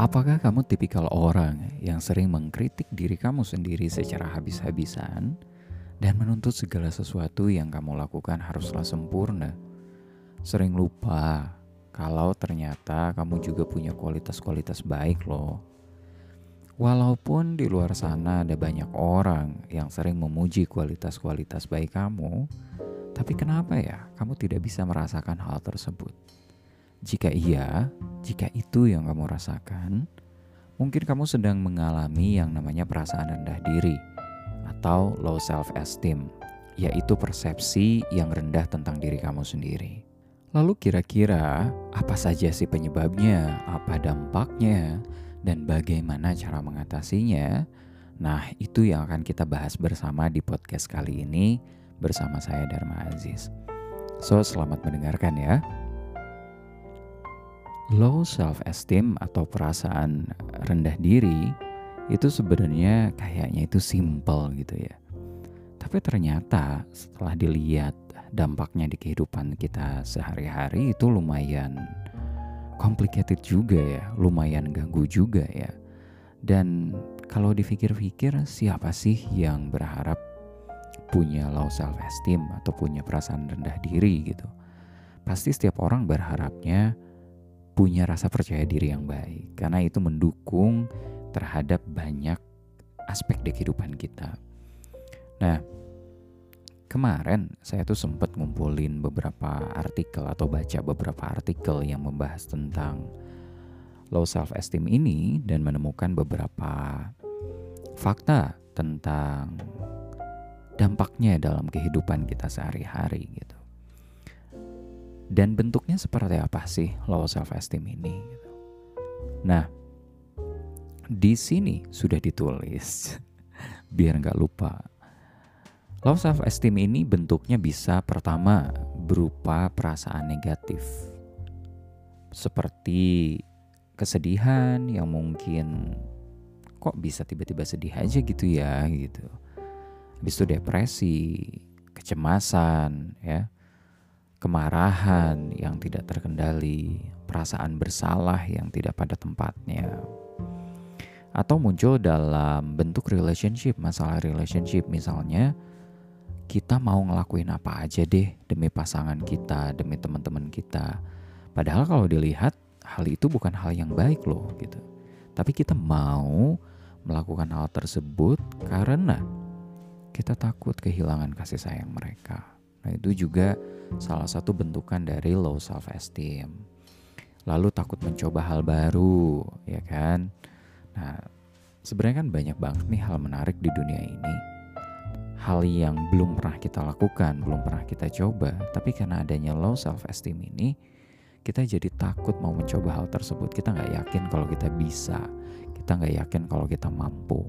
Apakah kamu tipikal orang yang sering mengkritik diri kamu sendiri secara habis-habisan dan menuntut segala sesuatu yang kamu lakukan haruslah sempurna? Sering lupa kalau ternyata kamu juga punya kualitas-kualitas baik loh. Walaupun di luar sana ada banyak orang yang sering memuji kualitas-kualitas baik kamu, tapi kenapa ya kamu tidak bisa merasakan hal tersebut? Jika iya, jika itu yang kamu rasakan, mungkin kamu sedang mengalami yang namanya perasaan rendah diri atau low self-esteem, yaitu persepsi yang rendah tentang diri kamu sendiri. Lalu kira-kira apa saja sih penyebabnya, apa dampaknya, dan bagaimana cara mengatasinya? Nah, itu yang akan kita bahas bersama di podcast kali ini bersama saya Dharma Aziz. So, selamat mendengarkan ya. Low self-esteem atau perasaan rendah diri itu sebenarnya kayaknya itu simple gitu ya. Tapi ternyata setelah dilihat dampaknya di kehidupan kita sehari-hari itu lumayan complicated juga ya, lumayan ganggu juga ya. Dan kalau dipikir-pikir siapa sih yang berharap punya low self esteem atau punya perasaan rendah diri gitu. Pasti setiap orang berharapnya punya rasa percaya diri yang baik karena itu mendukung terhadap banyak aspek di kehidupan kita. Nah, kemarin saya tuh sempat ngumpulin beberapa artikel atau baca beberapa artikel yang membahas tentang low self esteem ini dan menemukan beberapa fakta tentang dampaknya dalam kehidupan kita sehari-hari gitu dan bentuknya seperti apa sih low self esteem ini. Nah, di sini sudah ditulis biar nggak lupa. Low self esteem ini bentuknya bisa pertama berupa perasaan negatif. Seperti kesedihan yang mungkin kok bisa tiba-tiba sedih aja gitu ya gitu. Habis itu depresi, kecemasan ya kemarahan yang tidak terkendali, perasaan bersalah yang tidak pada tempatnya, atau muncul dalam bentuk relationship, masalah relationship misalnya kita mau ngelakuin apa aja deh demi pasangan kita, demi teman-teman kita. Padahal kalau dilihat hal itu bukan hal yang baik loh gitu. Tapi kita mau melakukan hal tersebut karena kita takut kehilangan kasih sayang mereka. Nah, itu juga salah satu bentukan dari low self esteem. Lalu takut mencoba hal baru, ya kan? Nah, sebenarnya kan banyak banget nih hal menarik di dunia ini. Hal yang belum pernah kita lakukan, belum pernah kita coba, tapi karena adanya low self esteem ini, kita jadi takut mau mencoba hal tersebut. Kita nggak yakin kalau kita bisa, kita nggak yakin kalau kita mampu.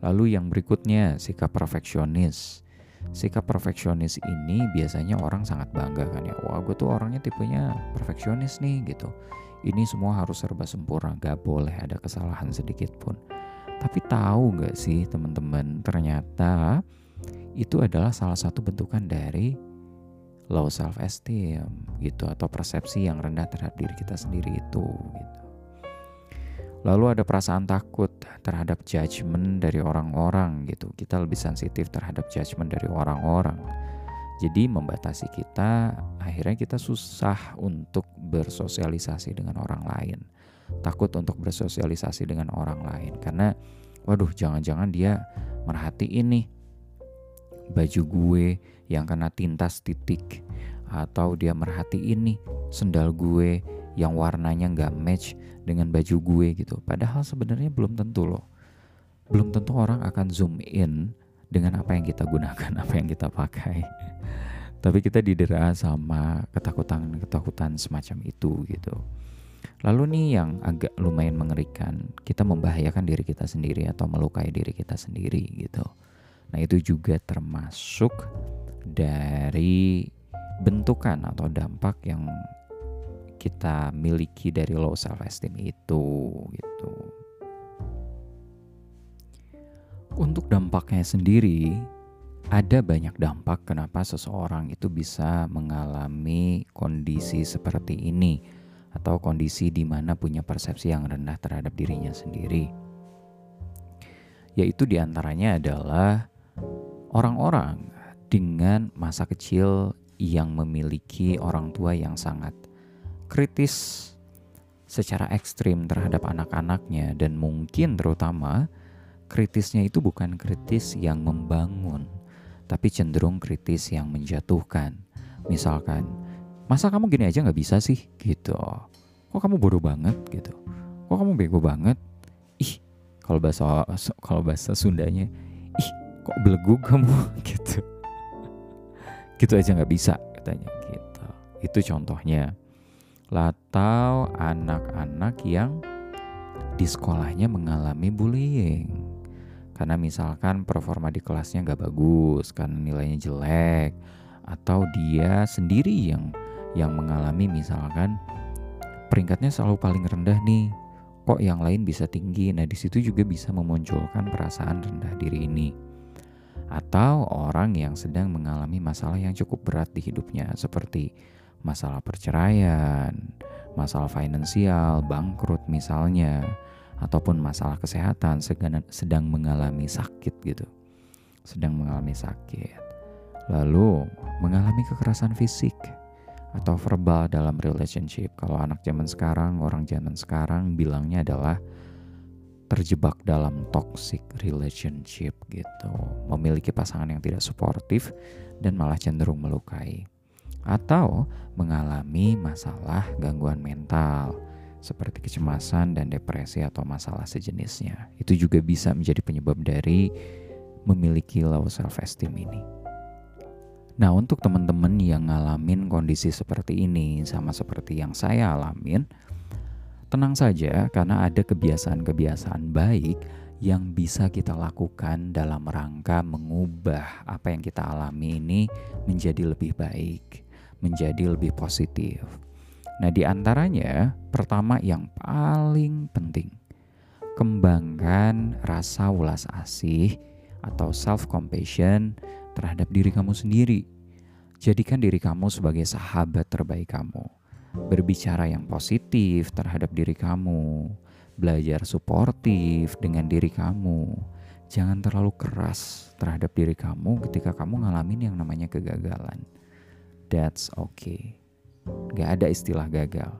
Lalu yang berikutnya sikap perfeksionis sikap perfeksionis ini biasanya orang sangat bangga kan ya. Wah gue tuh orangnya tipenya perfeksionis nih gitu. Ini semua harus serba sempurna gak boleh ada kesalahan sedikit pun. Tapi tahu gak sih teman-teman ternyata itu adalah salah satu bentukan dari low self esteem gitu atau persepsi yang rendah terhadap diri kita sendiri itu gitu Lalu ada perasaan takut terhadap judgement dari orang-orang gitu. Kita lebih sensitif terhadap judgement dari orang-orang. Jadi membatasi kita, akhirnya kita susah untuk bersosialisasi dengan orang lain. Takut untuk bersosialisasi dengan orang lain karena waduh jangan-jangan dia merhatiin nih baju gue yang kena tintas titik atau dia merhatiin nih sendal gue yang warnanya nggak match dengan baju gue gitu. Padahal sebenarnya belum tentu loh. Belum tentu orang akan zoom in dengan apa yang kita gunakan, apa yang kita pakai. Tapi kita didera sama ketakutan-ketakutan semacam itu gitu. Lalu nih yang agak lumayan mengerikan, kita membahayakan diri kita sendiri atau melukai diri kita sendiri gitu. Nah itu juga termasuk dari bentukan atau dampak yang kita miliki dari low self esteem itu gitu. Untuk dampaknya sendiri ada banyak dampak kenapa seseorang itu bisa mengalami kondisi seperti ini atau kondisi di mana punya persepsi yang rendah terhadap dirinya sendiri. Yaitu di antaranya adalah orang-orang dengan masa kecil yang memiliki orang tua yang sangat kritis secara ekstrim terhadap anak-anaknya dan mungkin terutama kritisnya itu bukan kritis yang membangun tapi cenderung kritis yang menjatuhkan. Misalkan masa kamu gini aja nggak bisa sih? Gitu. Kok kamu bodoh banget? Gitu. Kok kamu bego banget? Ih kalau bahasa kalau bahasa Sundanya ih kok belegu kamu? Gitu. Gitu aja nggak bisa katanya. Gitu. Itu contohnya atau anak-anak yang di sekolahnya mengalami bullying. Karena misalkan performa di kelasnya nggak bagus karena nilainya jelek atau dia sendiri yang yang mengalami misalkan peringkatnya selalu paling rendah nih kok yang lain bisa tinggi? Nah di situ juga bisa memunculkan perasaan rendah diri ini. Atau orang yang sedang mengalami masalah yang cukup berat di hidupnya seperti masalah perceraian, masalah finansial, bangkrut misalnya, ataupun masalah kesehatan sedang mengalami sakit gitu. Sedang mengalami sakit. Lalu mengalami kekerasan fisik atau verbal dalam relationship. Kalau anak zaman sekarang, orang zaman sekarang bilangnya adalah terjebak dalam toxic relationship gitu. Memiliki pasangan yang tidak suportif dan malah cenderung melukai atau mengalami masalah gangguan mental seperti kecemasan dan depresi atau masalah sejenisnya. Itu juga bisa menjadi penyebab dari memiliki low self esteem ini. Nah, untuk teman-teman yang ngalamin kondisi seperti ini sama seperti yang saya alamin, tenang saja karena ada kebiasaan-kebiasaan baik yang bisa kita lakukan dalam rangka mengubah apa yang kita alami ini menjadi lebih baik menjadi lebih positif. Nah, di antaranya pertama yang paling penting, kembangkan rasa ulas asih atau self compassion terhadap diri kamu sendiri. Jadikan diri kamu sebagai sahabat terbaik kamu. Berbicara yang positif terhadap diri kamu, belajar suportif dengan diri kamu. Jangan terlalu keras terhadap diri kamu ketika kamu ngalamin yang namanya kegagalan that's okay. Gak ada istilah gagal.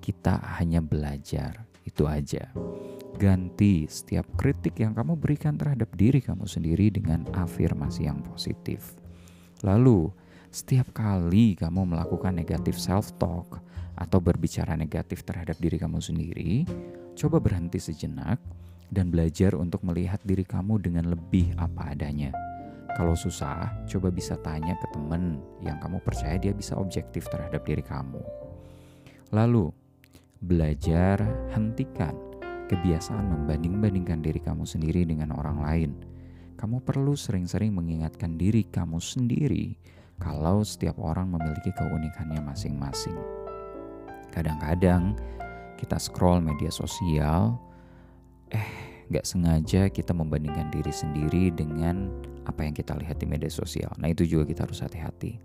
Kita hanya belajar, itu aja. Ganti setiap kritik yang kamu berikan terhadap diri kamu sendiri dengan afirmasi yang positif. Lalu, setiap kali kamu melakukan negatif self-talk atau berbicara negatif terhadap diri kamu sendiri, coba berhenti sejenak dan belajar untuk melihat diri kamu dengan lebih apa adanya kalau susah, coba bisa tanya ke temen yang kamu percaya dia bisa objektif terhadap diri kamu. Lalu, belajar hentikan kebiasaan membanding-bandingkan diri kamu sendiri dengan orang lain. Kamu perlu sering-sering mengingatkan diri kamu sendiri kalau setiap orang memiliki keunikannya masing-masing. Kadang-kadang kita scroll media sosial, eh gak sengaja kita membandingkan diri sendiri dengan apa yang kita lihat di media sosial. Nah, itu juga kita harus hati-hati.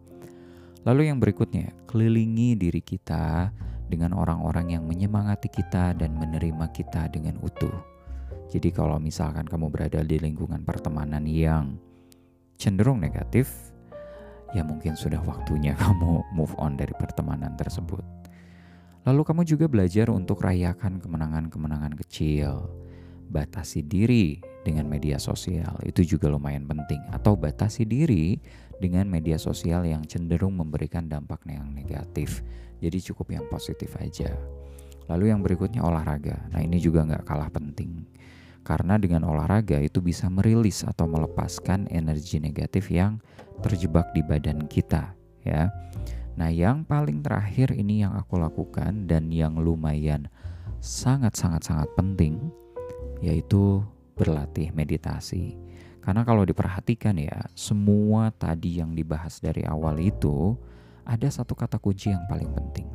Lalu yang berikutnya, kelilingi diri kita dengan orang-orang yang menyemangati kita dan menerima kita dengan utuh. Jadi kalau misalkan kamu berada di lingkungan pertemanan yang cenderung negatif, ya mungkin sudah waktunya kamu move on dari pertemanan tersebut. Lalu kamu juga belajar untuk rayakan kemenangan-kemenangan kecil. Batasi diri dengan media sosial. Itu juga lumayan penting. Atau batasi diri dengan media sosial yang cenderung memberikan dampak yang negatif. Jadi cukup yang positif aja. Lalu yang berikutnya olahraga. Nah ini juga nggak kalah penting. Karena dengan olahraga itu bisa merilis atau melepaskan energi negatif yang terjebak di badan kita ya. Nah yang paling terakhir ini yang aku lakukan dan yang lumayan sangat sangat sangat penting yaitu berlatih meditasi. Karena kalau diperhatikan ya, semua tadi yang dibahas dari awal itu ada satu kata kunci yang paling penting,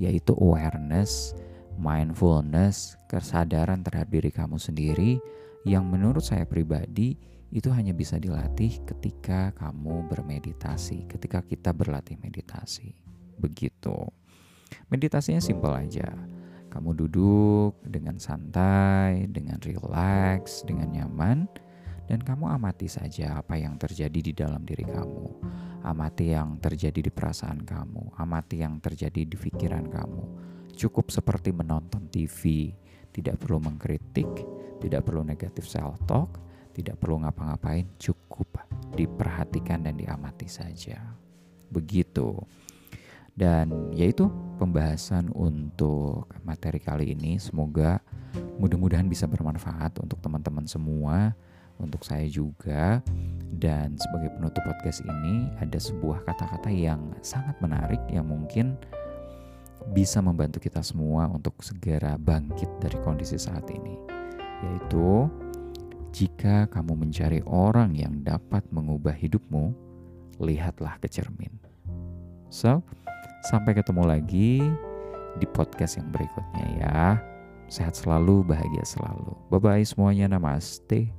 yaitu awareness, mindfulness, kesadaran terhadap diri kamu sendiri yang menurut saya pribadi itu hanya bisa dilatih ketika kamu bermeditasi, ketika kita berlatih meditasi. Begitu. Meditasinya simpel aja. Kamu duduk dengan santai, dengan rileks, dengan nyaman, dan kamu amati saja apa yang terjadi di dalam diri kamu. Amati yang terjadi di perasaan kamu, amati yang terjadi di pikiran kamu. Cukup seperti menonton TV, tidak perlu mengkritik, tidak perlu negatif self talk, tidak perlu ngapa-ngapain, cukup diperhatikan dan diamati saja. Begitu. Dan yaitu pembahasan untuk materi kali ini. Semoga mudah-mudahan bisa bermanfaat untuk teman-teman semua, untuk saya juga. Dan sebagai penutup podcast ini ada sebuah kata-kata yang sangat menarik yang mungkin bisa membantu kita semua untuk segera bangkit dari kondisi saat ini. Yaitu jika kamu mencari orang yang dapat mengubah hidupmu, lihatlah ke cermin. So, Sampai ketemu lagi di podcast yang berikutnya ya. Sehat selalu, bahagia selalu. Bye bye semuanya, namaste.